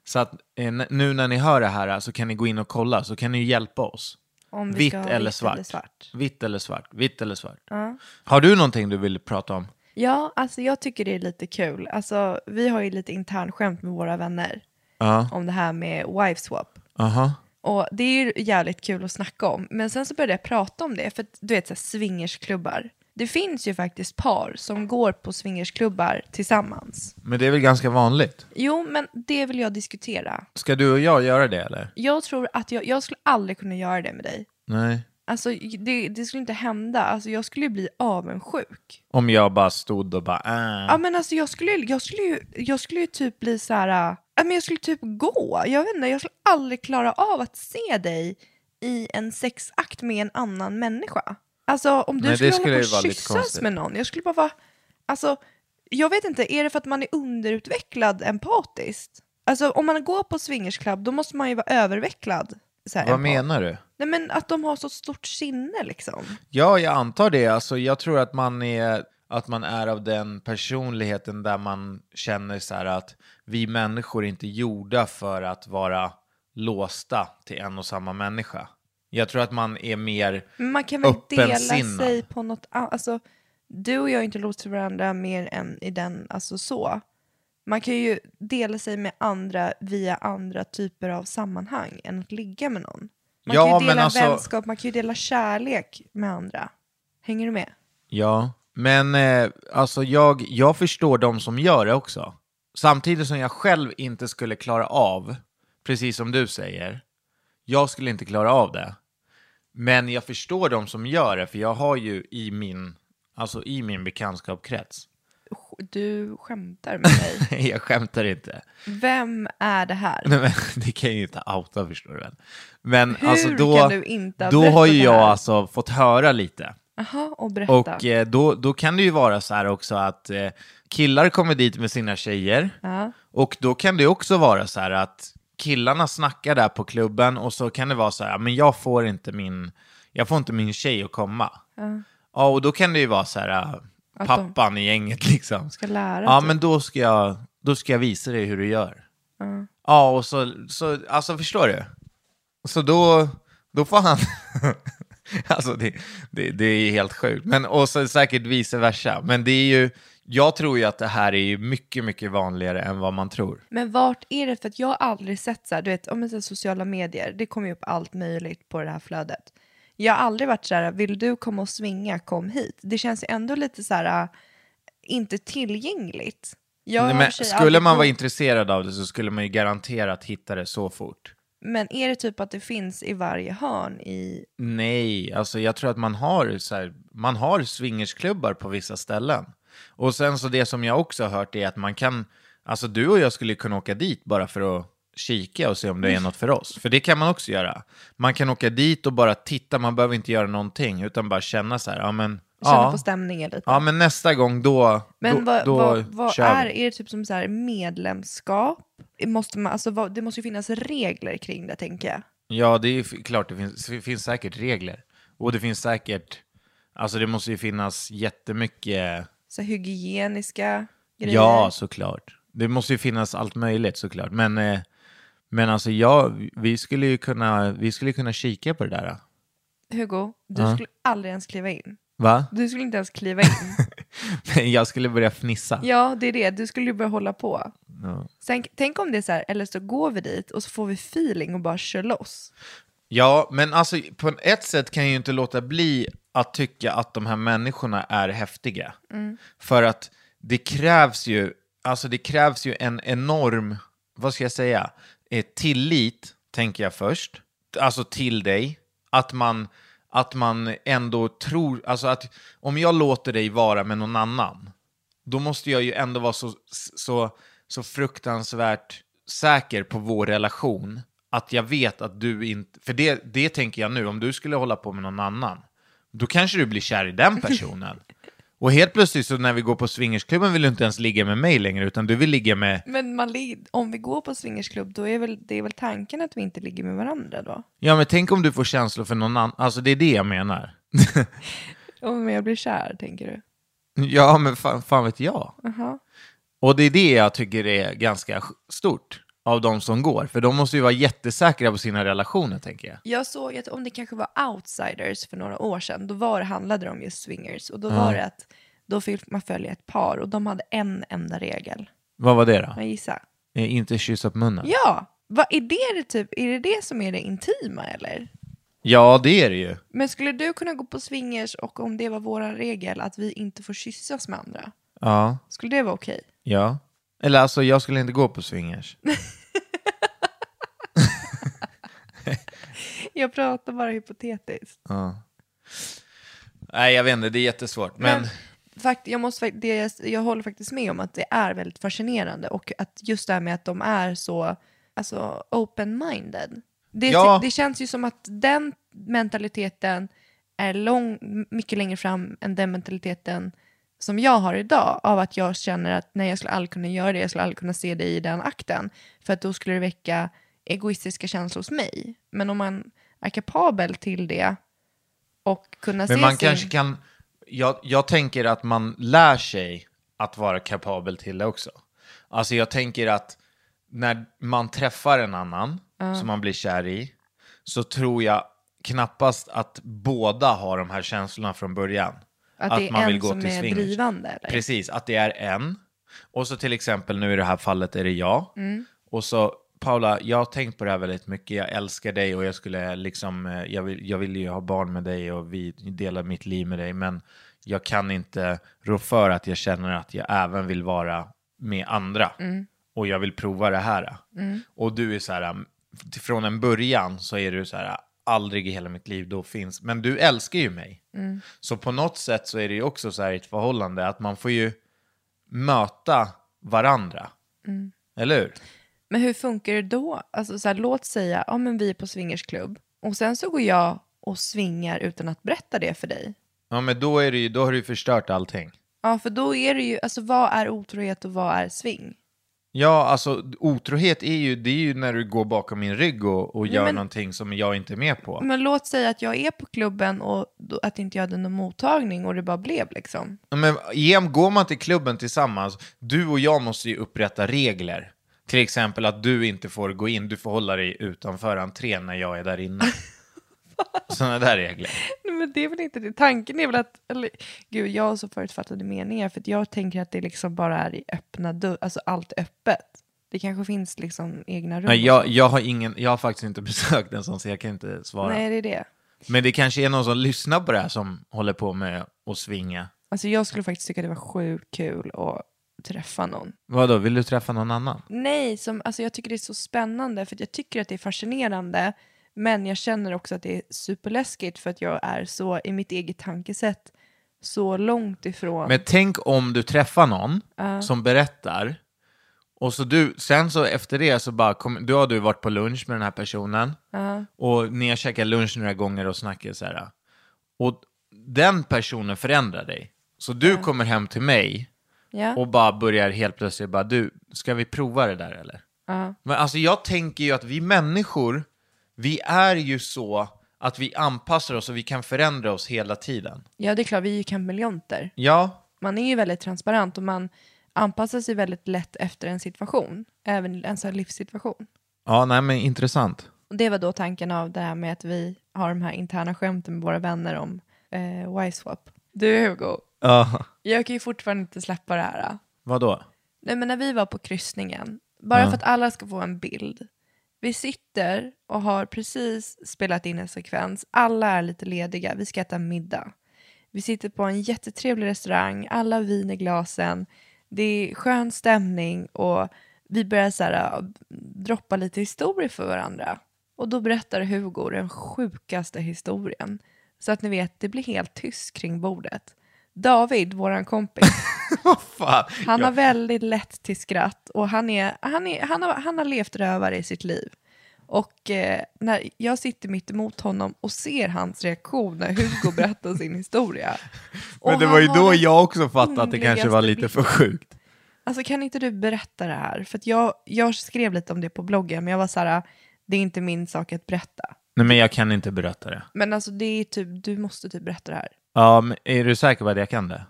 Så att eh, nu när ni hör det här så kan ni gå in och kolla, så kan ni hjälpa oss. Om vi Vitt eller vitt svart. eller svart. Vitt eller svart. Vitt eller svart. Har du någonting du vill prata om? Ja, alltså jag tycker det är lite kul. Alltså, vi har ju lite internskämt med våra vänner Ja. om det här med wife swap. Aha. Och det är ju jävligt kul att snacka om. Men sen så började jag prata om det, för att, du vet så här, swingersklubbar. Det finns ju faktiskt par som går på swingersklubbar tillsammans. Men det är väl ganska vanligt? Jo, men det vill jag diskutera. Ska du och jag göra det eller? Jag tror att jag, jag skulle aldrig kunna göra det med dig. Nej. Alltså det, det skulle inte hända. Alltså jag skulle ju bli avundsjuk. Om jag bara stod och bara äh. Ja men alltså jag skulle, jag skulle, ju, jag skulle ju typ bli så här. äh, men jag skulle typ gå. Jag vet inte, jag skulle aldrig klara av att se dig i en sexakt med en annan människa. Alltså om du Nej, skulle, skulle hålla på och kyssas med någon, jag skulle bara vara, alltså jag vet inte, är det för att man är underutvecklad empatiskt? Alltså om man går på swingersklubb då måste man ju vara övervecklad. Vad menar du? Nej men att de har så stort sinne liksom. Ja, jag antar det. Alltså, jag tror att man, är, att man är av den personligheten där man känner så här att vi människor är inte gjorda för att vara låsta till en och samma människa. Jag tror att man är mer... Man kan väl dela sig på något annat. Alltså, du och jag är inte låsta till varandra mer än i den, alltså så. Man kan ju dela sig med andra via andra typer av sammanhang än att ligga med någon. Man Ja, kan ju dela alltså- vänskap, man kan ju dela kärlek med andra. Hänger du med? Ja, men eh, alltså jag, jag förstår de som gör det också. Samtidigt som jag själv inte skulle klara av, precis som du säger, jag skulle inte klara av det. Men jag förstår de som gör det, för jag har ju i min, alltså i min bekantskapskrets, Sk- Du skämtar med mig. jag skämtar inte, Vem är det här? Nej, men, det kan jag ju inte outa förstår du väl. Men Hur alltså då, kan du inte då har ju jag alltså fått höra lite. Jaha, och berätta. Och eh, då, då kan det ju vara så här också att eh, killar kommer dit med sina tjejer. Ja. Och då kan det också vara så här att killarna snackar där på klubben och så kan det vara så här, men jag får inte min, jag får inte min tjej att komma. Ja, och då kan det ju vara så här, Att pappan i gänget liksom. Ska lära Ja, typ. men då ska jag, då ska jag visa dig hur du gör. Ja, och så, så, alltså förstår du? Så då, då får han, alltså det, det, det är helt sjukt. Men, och så säkert vice versa. Men det är ju, jag tror ju att det här är ju mycket, mycket vanligare än vad man tror. Men vart är det? För att jag har aldrig sett så här, du vet, om man säger sociala medier, det kommer ju upp allt möjligt på det här flödet. Jag har aldrig varit så här, vill du komma och svinga, kom hit. Det känns ändå lite så här, äh, inte tillgängligt. Nej, men skulle man vara intresserad av det så skulle man ju garanterat hitta det så fort. Men är det typ att det finns i varje hörn i... Nej, alltså jag tror att man har, så här, man har swingersklubbar på vissa ställen. Och sen så det som jag också har hört är att man kan, alltså du och jag skulle kunna åka dit bara för att kika och se om det är något för oss. För det kan man också göra. Man kan åka dit och bara titta, man behöver inte göra någonting, utan bara känna så här, ja men, Känna ja, på stämningen lite. ja men nästa gång då, Men då, vad, då vad, vad är, är det typ som så här medlemskap? Måste man, alltså, vad, det måste ju finnas regler kring det tänker jag. Ja, det är klart, det finns, det finns säkert regler. Och det finns säkert, alltså det måste ju finnas jättemycket Så hygieniska grejer. Ja, såklart. Det måste ju finnas allt möjligt såklart. Men, eh, men alltså ja, vi skulle ju kunna, vi skulle kunna kika på det där. Hugo, du Ja. skulle aldrig ens kliva in. Va? Du skulle inte ens kliva in. Men jag skulle börja fnissa. ja, det är det. Du skulle ju börja hålla på. Ja. Sen, tänk om det är så här, eller så går vi dit och så får vi feeling och bara kör loss. Ja, men alltså på ett sätt kan jag ju inte låta bli att tycka att de här människorna är häftiga. För att det krävs ju, alltså det krävs ju en enorm, vad ska jag säga, eh, tillit, tänker jag först. Alltså till dig. Att man, att man ändå tror, alltså att om jag låter dig vara med någon annan, då måste jag ju ändå vara så, så, så fruktansvärt säker på vår relation att jag vet att du inte... För det, det tänker jag nu, om du skulle hålla på med någon annan, då kanske du blir kär i den personen. Och helt plötsligt så när vi går på swingersklubben vill du inte ens ligga med mig längre, utan du vill ligga med... Men man, om vi går på swingersklubb, då är väl, det är väl tanken att vi inte ligger med varandra då? Ja, men tänk om du får känslor för någon annan. Alltså det är det jag menar. Om jag blir kär, tänker du? Ja, men fan, fan vet jag. Jaha. Och det är det jag tycker är ganska stort av de som går. För de måste ju vara jättesäkra på sina relationer, tänker jag. Jag såg att om det kanske var outsiders för några år sedan, då var handlade det om just swingers. Och då var det att då fick man följa ett par och de hade en enda regel. Vad var det då? Jag gissar. Eh, Inte kyssa på munnen? Ja! Vad är det, det typ, är det det som är det intima eller? Ja, det är det ju. Men skulle du kunna gå på swingers och om det var vår regel att vi inte får kyssas med andra, Ja, skulle det vara okej? ja. Eller alltså, jag skulle inte gå på swingers. Jag pratar bara hypotetiskt. Ja. Nej, jag vet inte, det är jättesvårt. Men, Men fakt, jag, måste, det, jag håller faktiskt med om att det är väldigt fascinerande och att just det här med att de är så alltså, open-minded. Det, Ja. det känns ju som att den mentaliteten är lång, mycket längre fram än den mentaliteten som jag har idag av att jag känner att nej, jag skulle aldrig kunna göra det, jag skulle aldrig kunna se det i den akten för att då skulle det väcka egoistiska känslor hos mig. Men om man är kapabel till det och kunna se men man sin... kanske kan... Jag, jag tänker att man lär sig att vara kapabel till det också. Alltså jag tänker att när man träffar en annan som man blir kär i så tror jag knappast att båda har de här känslorna från början. Att det är man en vill gå som till är swingers. drivande? Eller? Precis, att det är en. Och så till exempel nu i det här fallet är det jag. Mm. Och så Paula, jag har tänkt på det här väldigt mycket. Jag älskar dig och jag skulle liksom, eh, jag vill, jag vill ju ha barn med dig och vi delar mitt liv med dig. Men jag kan inte rå för att jag känner att jag även vill vara med andra. Mm. Och jag vill prova det här. Och du är så här, um, från en början så är du så här, aldrig i hela mitt liv då finns, men du älskar ju mig. Mm. Så på något sätt så är det ju också så här i ett förhållande att man får ju möta varandra. Mm. Eller hur? Men hur funkar det då? Alltså, så här, låt säga, ja men vi är på swingersklubb och sen så går jag och svingar utan att berätta det för dig. Ja, men då, är det ju, då har du ju förstört allting. Ja, för då är det ju, alltså vad är otrohet och vad är sving? Ja, alltså otrohet är ju, det är ju när du går bakom min rygg och, och gör men- någonting som jag inte är med på. Men låt säga att jag är på klubben och då, att inte jag hade någon mottagning och det bara blev liksom. Ja, Men igen, går man till klubben tillsammans, du och jag måste ju upprätta regler. Till exempel att du inte får gå in, du får hålla dig utanför entrén när jag är där inne. Sådana där regler. Nej, men det är väl inte det. Tanken är väl att, eller, gud jag har så förutfattade meningar för att jag tänker att det liksom bara är i öppna dörrar, alltså allt öppet. Det kanske finns liksom egna rum. Nej, jag, jag, har ingen, jag har faktiskt inte besökt en sån, så jag kan inte svara. Nej, det är det. Men det kanske är någon som lyssnar på det här som håller på med att svinga. Alltså jag skulle faktiskt tycka det var sjukt kul att träffa någon. Vadå, vill du träffa någon annan? Nej, som, alltså jag tycker det är så spännande för jag tycker att det är fascinerande men jag känner också att det är superläskigt för att jag är så i mitt eget tankesätt så långt ifrån. Men tänk om du träffar någon som berättar och så du, sen så efter det så bara, kom, då har du varit på lunch med den här personen och ni har käkat lunch några gånger och snackat så här. Och den personen förändrar dig. Så du kommer hem till mig ja. och bara börjar helt plötsligt bara, du, ska vi prova det där eller? Men alltså jag tänker ju att vi människor, vi är ju så att vi anpassar oss och vi kan förändra oss hela tiden. ja, det är klart, vi är ju kameleonter. Ja, Man är ju väldigt transparent och man anpassar sig väldigt lätt efter en situation, även en sån här livssituation. ja nej men intressant. Och det var då tanken av det här med att vi har de här interna skämten med våra vänner om eh, Y-swap. Du Hugo, Ja, jag kan ju fortfarande inte släppa det här. vadå? Nej, men när vi var på kryssningen, bara för att alla ska få en bild. Vi sitter och har precis spelat in en sekvens. Alla är lite lediga. Vi ska äta middag. Vi sitter på en jättetrevlig restaurang. Alla har vin i glasen. Det är skön stämning och vi börjar så här, äh, droppa lite historier för varandra. Och då berättar Hugo den sjukaste historien. Så att ni vet, det blir helt tyst kring bordet. David, våran kompis, han har väldigt lätt till skratt och han, är, han, är, han, har, han har levt rövare i sitt liv. Och eh, när jag sitter mitt emot honom och ser hans reaktion när Hugo berättar sin historia. Men det var ju då jag också fattade att det kanske var lite för sjukt. Alltså kan inte du berätta det här? För jag, jag skrev lite om det på bloggen men jag var så här, det är inte min sak att berätta. Nej, men jag kan inte berätta det. Men alltså det är typ, du måste typ berätta det här. Ja, men är du säker på att jag kan det?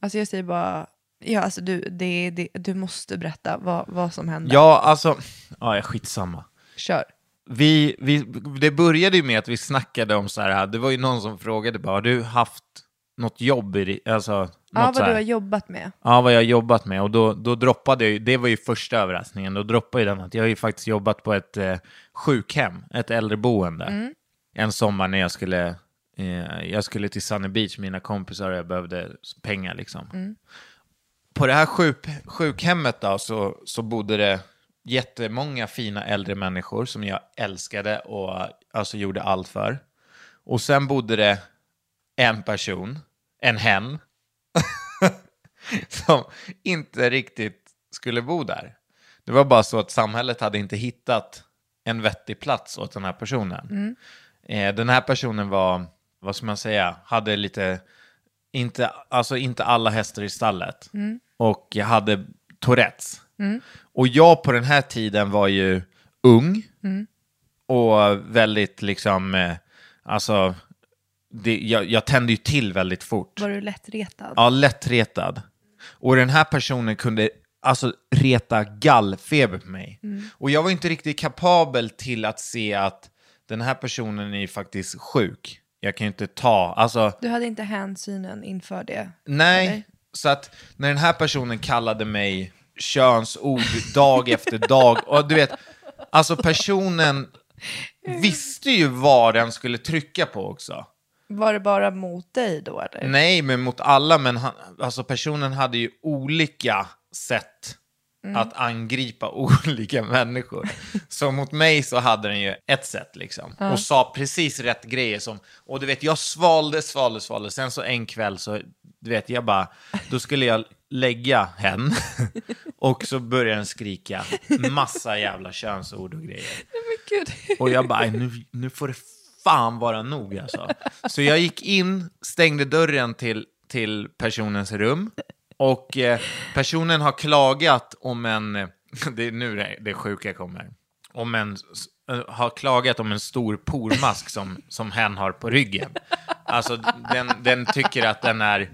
Alltså jag säger bara, ja alltså du, det, det, du måste berätta vad, vad som hände. Ja, alltså, ja, skitsamma. Kör. Vi, vi, det började ju med att vi snackade om så här, det var ju någon som frågade bara, har du haft något jobb i alltså, Ja, vad du har jobbat med. Ja, vad jag har jobbat med. Och då, då droppade jag ju, det var ju första överraskningen, då droppade ju den att jag har ju faktiskt jobbat på ett eh, sjukhem, ett äldreboende. En sommar när jag skulle, eh, jag skulle till Sunny Beach, mina kompisar och jag behövde pengar liksom. På det här sjuk, sjukhemmet då så, så bodde det jättemånga fina äldre människor som jag älskade och alltså gjorde allt för. Och sen bodde det en person, en hen, som inte riktigt skulle bo där. Det var bara så att samhället hade inte hittat en vettig plats åt den här personen. Eh, den här personen var, vad ska man säga, hade lite, inte, alltså inte alla hästar i stallet. Och jag hade Tourettes. Och jag på den här tiden var ju ung och väldigt liksom, eh, alltså, det, jag, jag tände ju till väldigt fort. Var du lättretad? Ja, lättretad. Och den här personen kunde alltså reta gallfeber på mig. Och jag var inte riktigt kapabel till att se att den här personen är ju faktiskt sjuk. Jag kan ju inte ta, alltså Du hade inte hänsynen inför det? nej. eller? Så att när den här personen kallade mig könsord dag efter dag, och du vet, alltså personen visste ju vad den skulle trycka på också. Var det bara mot dig då eller? Nej, men mot alla. Men han, alltså personen hade ju olika sätt att angripa olika människor. Så mot mig så hade den ju ett sätt liksom. Och sa precis rätt grejer som, och du vet, jag svalde, svalde, svalde. Sen så en kväll så, du vet, jag bara, då skulle jag lägga hen och så började den skrika massa jävla könsord och grejer. Och jag bara, "Aj, nu, nu får det fan vara nog alltså. Så jag gick in, stängde dörren till, till personens rum och eh, personen har klagat om en, det är nu det, det sjuka kommer, om en, eh, har klagat om en stor pormask som, som hen har på ryggen. Alltså den, den tycker att den är,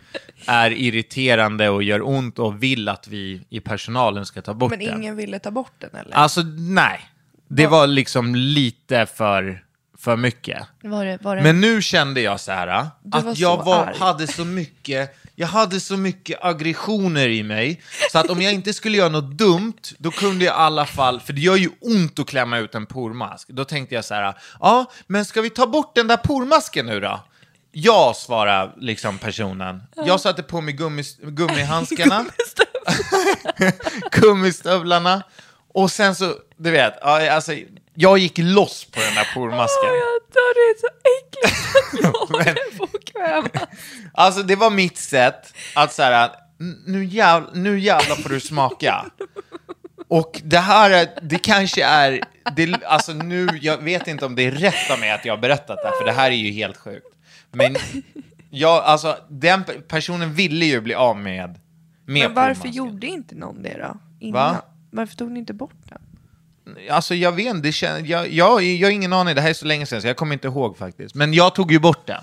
är irriterande och gör ont och vill att vi i personalen ska ta bort Men den. ingen ville ta bort den eller? Alltså nej, det var liksom lite för, för mycket. Var det, var det... Men nu kände jag så här var att jag så var, arg. hade så mycket jag hade så mycket aggressioner i mig, så att om jag inte skulle göra något dumt, då kunde jag i alla fall, för det gör ju ont att klämma ut en pormask, då tänkte jag så här, ja, men ska vi ta bort den där pormasken nu då? Ja, svarade liksom personen. Jag satte på mig gummis, gummihandskarna, gummistövlarna, och sen så, du vet, alltså, jag gick loss på den där pormasken. Jag dör, det är så äckligt att jag Men- är påkväm. Alltså det var mitt sätt att så här, "N- nu, jäv, nu jävlar får du smaka. Och det här, är, det kanske är, det, alltså nu, jag vet inte om det är rätt av mig att jag har berättat det här, för det här är ju helt sjukt. Men jag, alltså den pe- personen ville ju bli av med, med Men varför pormasken. gjorde inte någon det då? Innan? Va? Varför tog ni inte bort den? Alltså jag vet inte, jag, jag, jag har ingen aning, det här är så länge sedan så jag kommer inte ihåg faktiskt. Men jag tog ju bort den.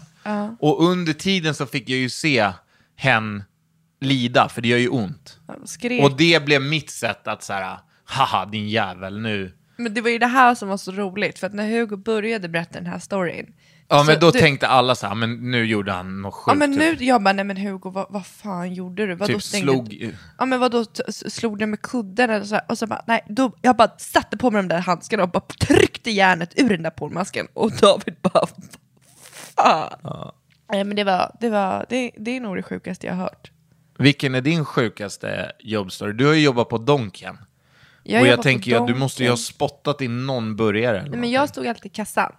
Och under tiden så fick jag ju se hen lida, för det gör ju ont. Skrek. Och det blev mitt sätt att så här, haha din jävel nu. Men det var ju det här som var så roligt, för att när Hugo började berätta den här storyn. Ja men så då du- tänkte alla så här, men nu gjorde han något sjukt. Ja men nu, typ. jag bara, nej men Hugo, vad, vad fan gjorde du? Vadå typ stängde slog... Ja men vadå, slog du med kudden eller så här? Och så bara, nej, då, jag bara satte på mig de där handskarna och bara tryckte järnet ur den där pormasken. Och David bara, fan. Nej men det var, det var, det, det är nog det sjukaste jag har hört. Vilken är din sjukaste jobbstory? Du har ju jobbat på Donken. Jag och jag tänker ju att du måste ju ha spottat in någon burgare. eller Nej, men jag stod alltid i kassan.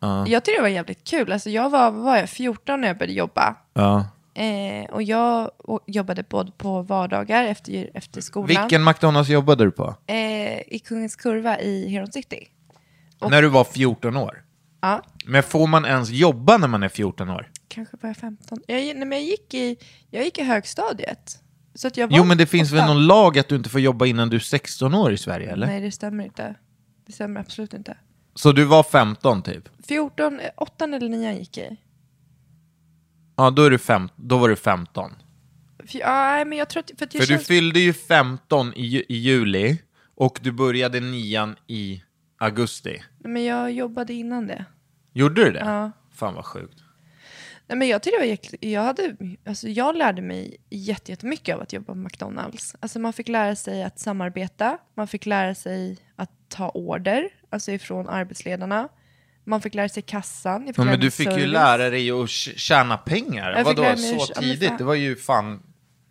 Jag tyckte det var jävligt kul. Alltså, jag var, var jag, 14 när jag började jobba. Ja. Eh, och jag och, jobbade både på vardagar efter, efter skolan. Vilken McDonalds jobbade du på? Eh, I Kungens Kurva i Heron City. När du var 14 år? Ja, Men får man ens jobba när man är 14 år? kanske var jag 15. Jag, nej, men jag, gick i, jag gick i högstadiet. Så att jag var Jo, men det finns väl någon lag att du inte får jobba innan du är 16 år i Sverige, eller? Nej, det stämmer inte. Det stämmer absolut inte. Så du var 15 typ? 14, 8 eller 9 gick jag i. Ja, då, är du fem, då var du 15. För, ja, men jag tror att... För, att jag För du känns- fyllde ju 15 i, i juli och du började nian i augusti. Men jag jobbade innan det. Gjorde du det? Ja. Fan vad sjukt. Nej, men jag tyckte det var jäkligt, jag, hade, alltså jag lärde mig jätte- jättemycket av att jobba på McDonalds. Alltså man fick lära sig att samarbeta, man fick lära sig att ta order, alltså ifrån arbetsledarna. Man fick lära sig kassan. Fick Ja, men du fick ju service. lära dig att tj- tjäna pengar. Vadå, så men tidigt? Det var ju fan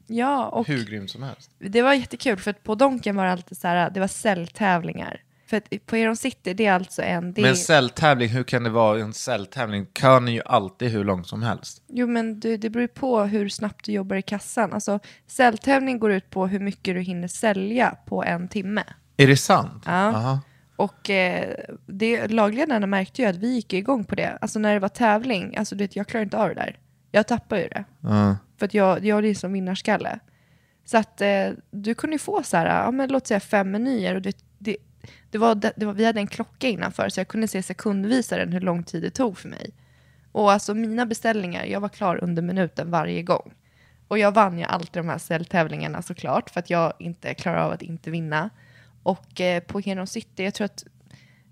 Ja, och hur grymt som helst. det var jättekul för att på Donken var det alltid så här, det var säljtävlingar. För att på Eron City, det är alltså en... Det Men är, celltävling, hur kan det vara en celltävling? Kön är ju alltid hur lång som helst. Jo, men du, det beror ju på hur snabbt du jobbar i kassan. Alltså, säljtävling går ut på hur mycket du hinner sälja på en timme. Är det sant? Ja. Aha. Och eh, det, lagledarna märkte ju att vi gick igång på det. Alltså när det var tävling, alltså du vet, jag klarar inte av det där. Jag tappar ju det. Ja. För att jag, jag är som vinnarskalle. Så att eh, du kunde ju få så här, ja, men låt säga fem menyer. Och det, det, det var, det var, vi hade en klocka innanför så jag kunde se sekundvisaren hur lång tid det tog för mig. Och alltså mina beställningar, jag var klar under minuten varje gång. Och jag vann ju alltid de här säljtävlingarna såklart för att jag inte klarar av att inte vinna. Och eh, på Heron City, jag tror att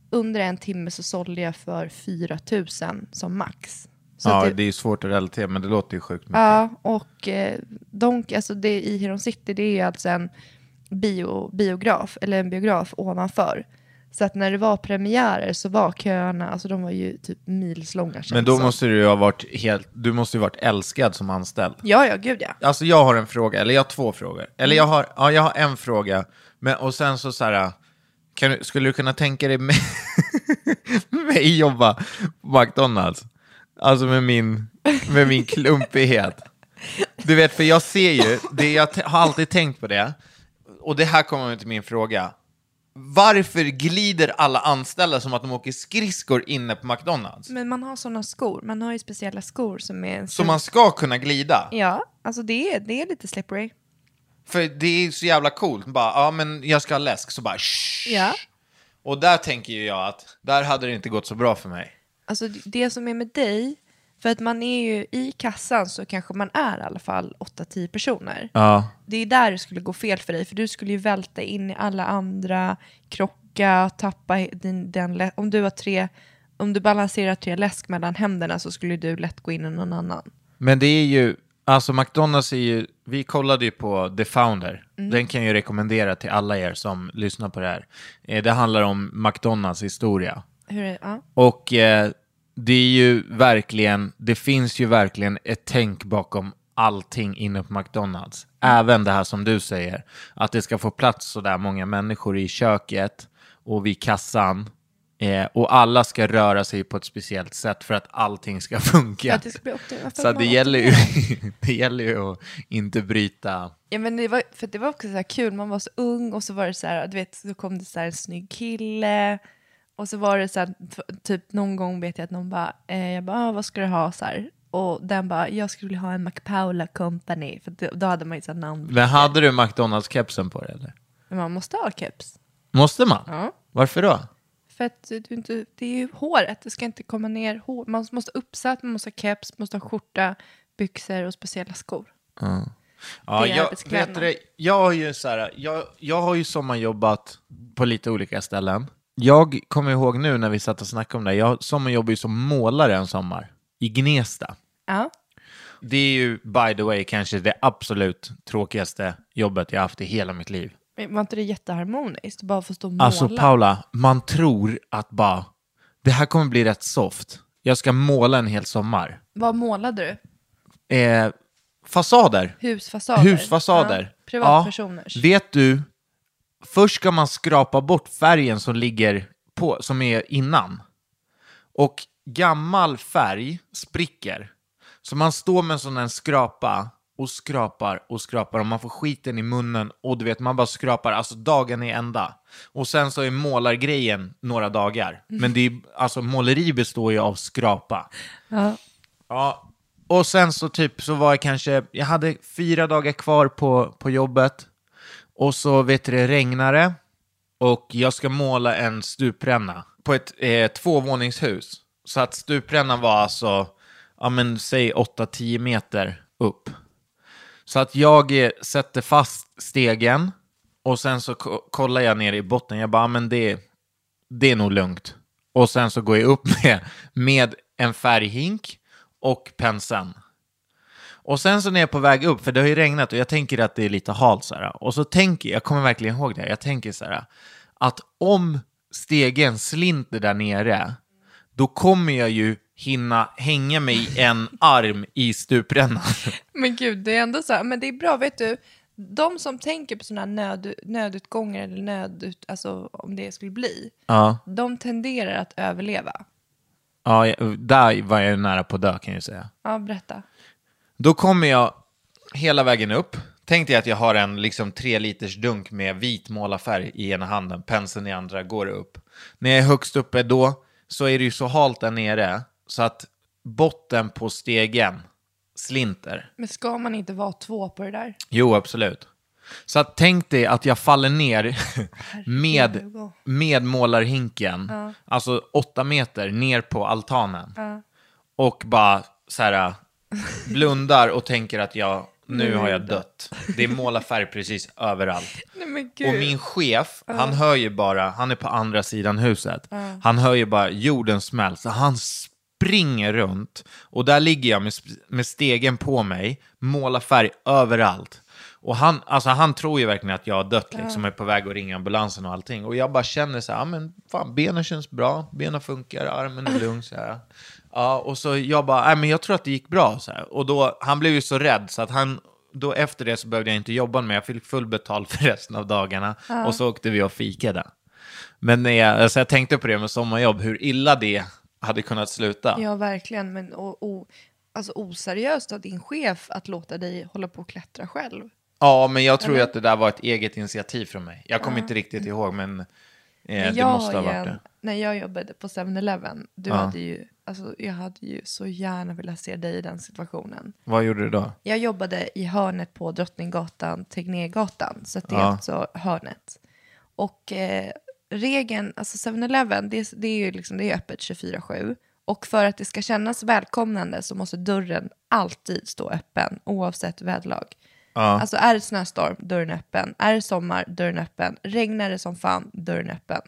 under en timme så sålde jag för 4 000 som max. Så ja, att det... är svårt att relatera, men det låter ju sjukt mycket. Ja, och eh, Donk, alltså det i Heron City, det är ju alltså en bio, biograf, eller en biograf ovanför. Så att när det var premiärer så var köerna, alltså de var ju typ milslånga Men då måste du ju ha varit helt, du måste ju varit älskad som anställd. Ja, ja, gud ja. Alltså jag har en fråga, eller jag har två frågor. Eller Mm. jag har, ja, jag har en fråga, men, och sen så så här, kan du, skulle du kunna tänka dig mig, mig jobba på McDonalds? Alltså med min, med min klumpighet. Du vet, för jag ser ju, det, jag har alltid tänkt på det, och det här kommer till min fråga. Varför glider alla anställda som att de åker skridskor inne på McDonalds? Men man har sådana skor, man har ju speciella skor som är... Så man ska kunna glida? Ja, alltså det är, det är lite slippery. För det är så jävla coolt. Bara, ja men jag ska ha läsk, så bara shh. Ja. Och där tänker ju jag att, där hade det inte gått så bra för mig. Alltså det- det som är med dig, för att man är ju i kassan så kanske man är i alla fall 8-10 personer. Ja. Det är där det skulle gå fel för dig, för du skulle ju välta in i alla andra, krocka, tappa din, den, lä- om du har tre, om du balanserar tre läsk mellan händerna så skulle du lätt gå in i någon annan. Men det är ju, alltså McDonalds är ju, vi kollade ju på The Founder. Den kan jag ju rekommendera till alla er som lyssnar på det här. Eh, Det handlar om McDonalds historia. Hur är, ja. Och eh, det är ju verkligen, det finns ju verkligen ett tänk bakom allting inne på McDonalds. Även det här som du säger, att det ska få plats så där många människor i köket och vid kassan. Eh, och alla ska röra sig på ett speciellt sätt för att allting ska funka. Det ska bli optimalt. Så det gäller, ju, det gäller ju att inte bryta. Ja, men det var, för det var också så här kul, man var så ung och så var det så här, du vet, så kom det så här en snygg kille och så var det så här, typ någon gång vet jag att någon bara, eh, jag bara, ah, vad ska du ha så här? Och den bara, jag skulle vilja ha en McPaula Company, för då hade man ju så här namn. Men hade du McDonalds-kepsen på dig eller? Men man måste ha keps. Måste man? Ja. Varför då? För att du inte, det är ju håret, det ska inte komma ner hår. Man måste ha uppsatt, man måste ha keps, man måste ha skjorta, byxor och speciella skor. Ja, Det är jag, vet du, jag, har ju så här, jag, jag har ju sommarjobbat på lite olika ställen. Jag kommer ihåg nu när vi satt och snackade om det, jag sommarjobbade ju som målare en sommar i Gnesta. Ja. Det är ju, by the way, kanske det absolut tråkigaste jobbet jag haft i hela mitt liv. Men var inte det jätteharmoniskt? Bara få stå och måla? Alltså Paula, man tror att bara, det här kommer bli rätt soft. Jag ska måla en hel sommar. Vad målade du? Eh, fasader. Husfasader? Husfasader. Ja, privatpersoners? Ja. Vet du, först ska man skrapa bort färgen som ligger på, som är innan. Och gammal färg spricker. Så man står med en sån här skrapa och skrapar och skrapar och man får skiten i munnen och du vet, man bara skrapar, alltså dagen är ända. Och sen så är målargrejen några dagar. Men det är, alltså måleri består ju av skrapa. Ja. Ja, och sen så typ så var jag kanske, jag hade fyra dagar kvar på, på jobbet och så vet du det, regnade och jag ska måla en stupränna på ett eh, tvåvåningshus. Så att stuprännan var alltså, ja men säg 8-10 meter upp. Så att jag eh, sätter fast stegen och sen så kollar jag ner i botten. Jag bara, ja, men det, det är nog lugnt. Och sen så går jag upp med, med en färghink och penseln. Och sen så när jag är på väg upp, för det har ju regnat och jag tänker att det är lite halt så här. Och så tänker jag, jag kommer verkligen ihåg det, här, jag tänker så här, att om stegen slinter där nere, då kommer jag ju hinna hänga mig en arm i stuprännan. Men gud, det är ändå så här, men det är bra, vet du, de som tänker på sådana här nöd, nödutgångar eller nödut, alltså om det skulle bli, Ja, de tenderar att överleva. ja, där var jag nära på att dö kan jag säga. Ja, berätta. Då kommer jag hela vägen upp. Tänk dig att jag har en liksom tre liters dunk med vit målarfärg i ena handen, penseln i andra, går upp. När jag är högst uppe då så är det ju så halt där nere så att botten på stegen slinter. Men ska man inte vara två på det där? Jo, absolut. Så att tänk dig att jag faller ner med, med målarhinken, alltså åtta meter ner på altanen. Och bara så här blundar och tänker att jag, nu har jag dött. Det är målarfärg precis överallt. Nej men gud. Och min chef, han hör ju bara, han är på andra sidan huset, han hör ju bara jorden smält, så han springer runt. Och där ligger jag med, med stegen på mig, målarfärg överallt. Och han, alltså han tror ju verkligen att jag har dött, liksom, är på väg att ringa ambulansen och allting. Och jag bara känner så här, ja men fan, benen känns bra, benen funkar, armen är lugn så här. Ja, och så jag bara, nej men jag tror att det gick bra så här. Och då, han blev ju så rädd så att han, då efter det så behövde jag inte jobba med, jag fick full betalt för resten av dagarna. Och så åkte vi och fikade. Men när jag, alltså jag tänkte på det med sommarjobb, hur illa det hade kunnat sluta. Ja, verkligen. Men o, o, alltså, oseriöst av din chef att låta dig hålla på och klättra själv. Ja, men jag tror ju att det där var ett eget initiativ från mig. Jag kommer inte riktigt ihåg, men eh, det måste ha varit ju en- det. När jag jobbade på 7-Eleven, du Ja. hade ju, alltså, jag hade ju så gärna velat se dig i den situationen. Vad gjorde du då? Jag jobbade i hörnet på Drottninggatan, Tegnérgatan, så det är Ja. alltså hörnet. Och eh, regeln, alltså 7-Eleven, det, det är ju liksom, det är öppet 24-7. Och för att det ska kännas välkomnande så måste dörren alltid stå öppen, oavsett väderlag. Ja. Alltså är det snöstorm, dörren är öppen. Är det sommar, dörren är öppen. Regnar det som fan, dörren är öppen.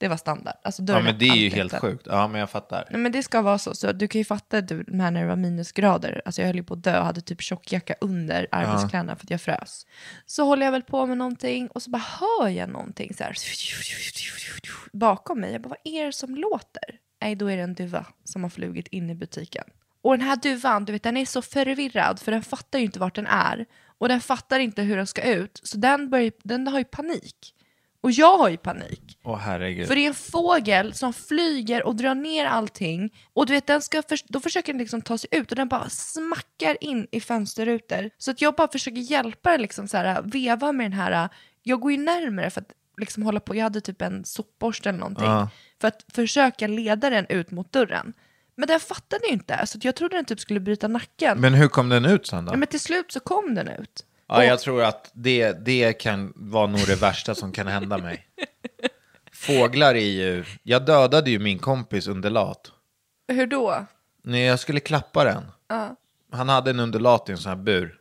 Det var standard. Alltså, Ja, men det är ju helt sjukt. Ja, men jag fattar. Nej, men det ska vara så. så du kan ju fatta du, här när det var minusgrader. Alltså jag höll ju på att dö och hade typ tjockjacka under arbetskläderna för att jag frös. Så håller jag väl på med någonting och så bara hör jag någonting så här bakom mig. Jag bara, vad är det som låter? Nej, då är det en duva som har flugit in i butiken. Och den här duvan, du vet, den är så förvirrad för den fattar ju inte vart den är. Och den fattar inte hur den ska ut. Så den, börjar, den har ju panik. Och jag har ju panik. Åh herregud. För det är en fågel som flyger och drar ner allting. Och du vet, den ska förs- då försöker den liksom ta sig ut och den bara smackar in i fönsterrutor. Så att jag bara försöker hjälpa den liksom så här, veva med den här. Jag går ju närmare för att liksom hålla på. Jag hade typ en sopborste eller någonting. Ja. För att försöka leda den ut mot dörren. Men den fattade ju inte. Så att jag trodde den typ skulle bryta nacken. Men hur kom den ut sen då? Ja, men till slut så kom den ut. Ja, jag tror att det, det kan vara nog det värsta som kan hända mig. Fåglar är ju... Jag dödade ju min kompis undulat. Hur då? När jag skulle klappa den. Han hade en undulat i en sån här bur.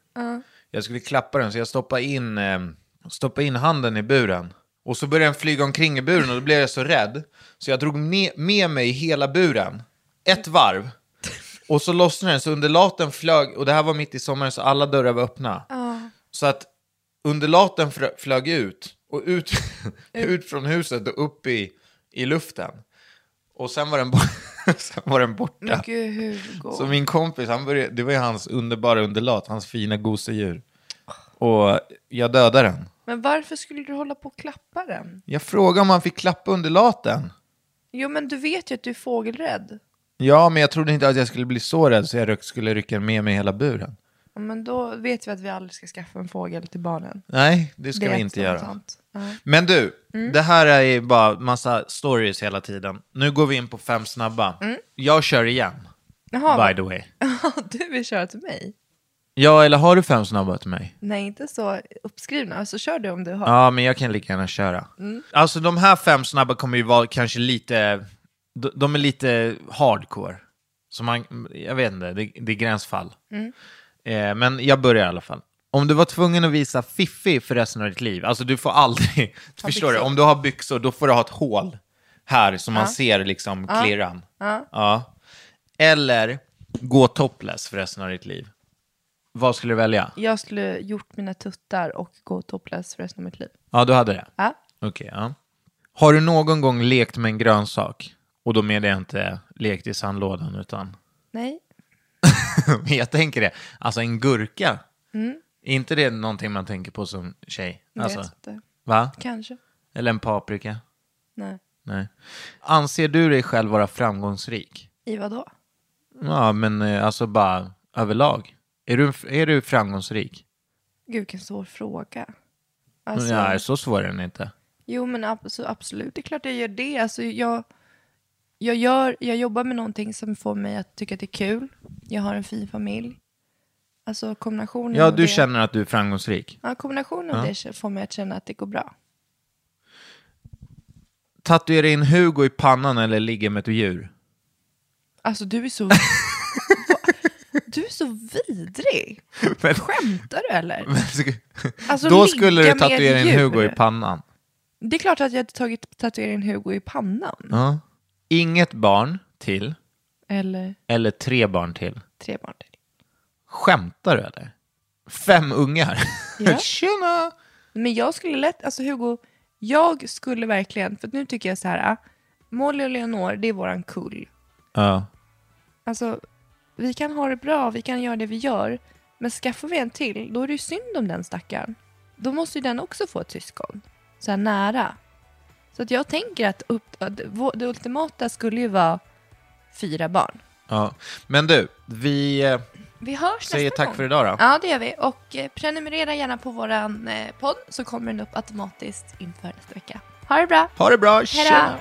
Jag skulle klappa den så jag stoppade in, eh, stoppade in handen i buren. Och så började den flyga omkring i buren och då blev jag så rädd. Så jag drog ne- med mig hela buren. Ett varv. Och så lossnade den så undulaten flög. Och det här var mitt i sommaren så alla dörrar var öppna. Så att undulaten flög ut. Och ut, ut från huset och upp i, i luften. Och sen var den, sen var den borta. Gud, Hugo. Så min kompis, han började, det var ju hans underbara undulat, hans fina gosedjur. Och jag dödade den. Men varför skulle du hålla på och klappa den? Jag frågade om han fick klappa undulaten. Jo, men du vet ju att du är fågelrädd. Ja, men jag trodde inte att jag skulle bli så rädd så jag skulle rycka med mig hela buren. Men då vet vi att vi aldrig ska skaffa en fågel till barnen. Nej, det ska Det vi inte göra. sånt. Ja. Men du, det här är ju bara massa stories hela tiden. Nu går vi in på fem snabba. Jag kör igen, Jaha, by the way. du vill köra till mig? Ja, eller har du fem snabba till mig? Nej, inte så uppskrivna. Så kör du om du har. Ja, men jag kan lika gärna köra. Alltså de här fem snabba kommer ju vara kanske lite, de, de är lite hardcore. Så man, jag vet inte, det, det är gränsfall. Eh, men jag börjar i alla fall. Om du var tvungen att visa fiffi för resten av ditt liv, alltså du får aldrig, förstår du, om du har byxor då får du ha ett hål här som man ser liksom klirran. Ja. Ja. Eller gå topless för resten av ditt liv. Vad skulle du välja? Jag skulle gjort mina tuttar och gå topless för resten av mitt liv. Ja, du hade det. Ja. Okej, ja. Har du någon gång lekt med en grönsak? Och då menar jag inte lekt i sandlådan, utan... Nej. jag tänker det. Alltså en gurka. Är inte det någonting man tänker på som tjej? Alltså, vet inte. va? Kanske. Eller en paprika? Nej. Nej. Anser du dig själv vara framgångsrik? I vad då? Ja, men eh, alltså bara överlag. Är du, är du framgångsrik? Gud, vilken svår fråga. Alltså, Nej, så svår är den inte. Jo, men abs- absolut. Det är klart jag gör det. Alltså, jag, jag, gör, jag jobbar med någonting som får mig att tycka att det är kul. Jag har en fin familj. Alltså kombinationen Ja, av du det, känner att du är framgångsrik. ja, kombinationen av det får mig att känna att det går bra. Tatuera in Hugo i pannan eller ligga med ett djur? Alltså du är så... Va? du är så vidrig. Men- Skämtar du eller? Alltså, Då ligga skulle du med tatuera in djur. Hugo i pannan. Det är klart att jag hade tagit tatuering Hugo i pannan. Ja. Inget barn till, Eller eller tre barn till. tre barn till. Skämtar du eller? Fem ungar? Ja. Tjena! Men jag skulle lätt, alltså Hugo, jag skulle verkligen, för nu tycker jag så här, ah, Molly och Leonor, det är våran kull. Ja. Alltså, vi kan ha det bra, vi kan göra det vi gör, men skaffar vi en till, då är det ju synd om den stackaren. Då måste ju den också få ett syskon, så här nära. Så att jag tänker att, upp, att det ultimata skulle ju vara fyra barn. ja. Men du, vi eh, Vi hörs säger tack gång. för idag då. Ja, det gör vi. Och eh, prenumerera gärna på våran eh, podd så kommer den upp automatiskt inför nästa vecka. Ha det bra! Ha det bra, Hej då! tjena!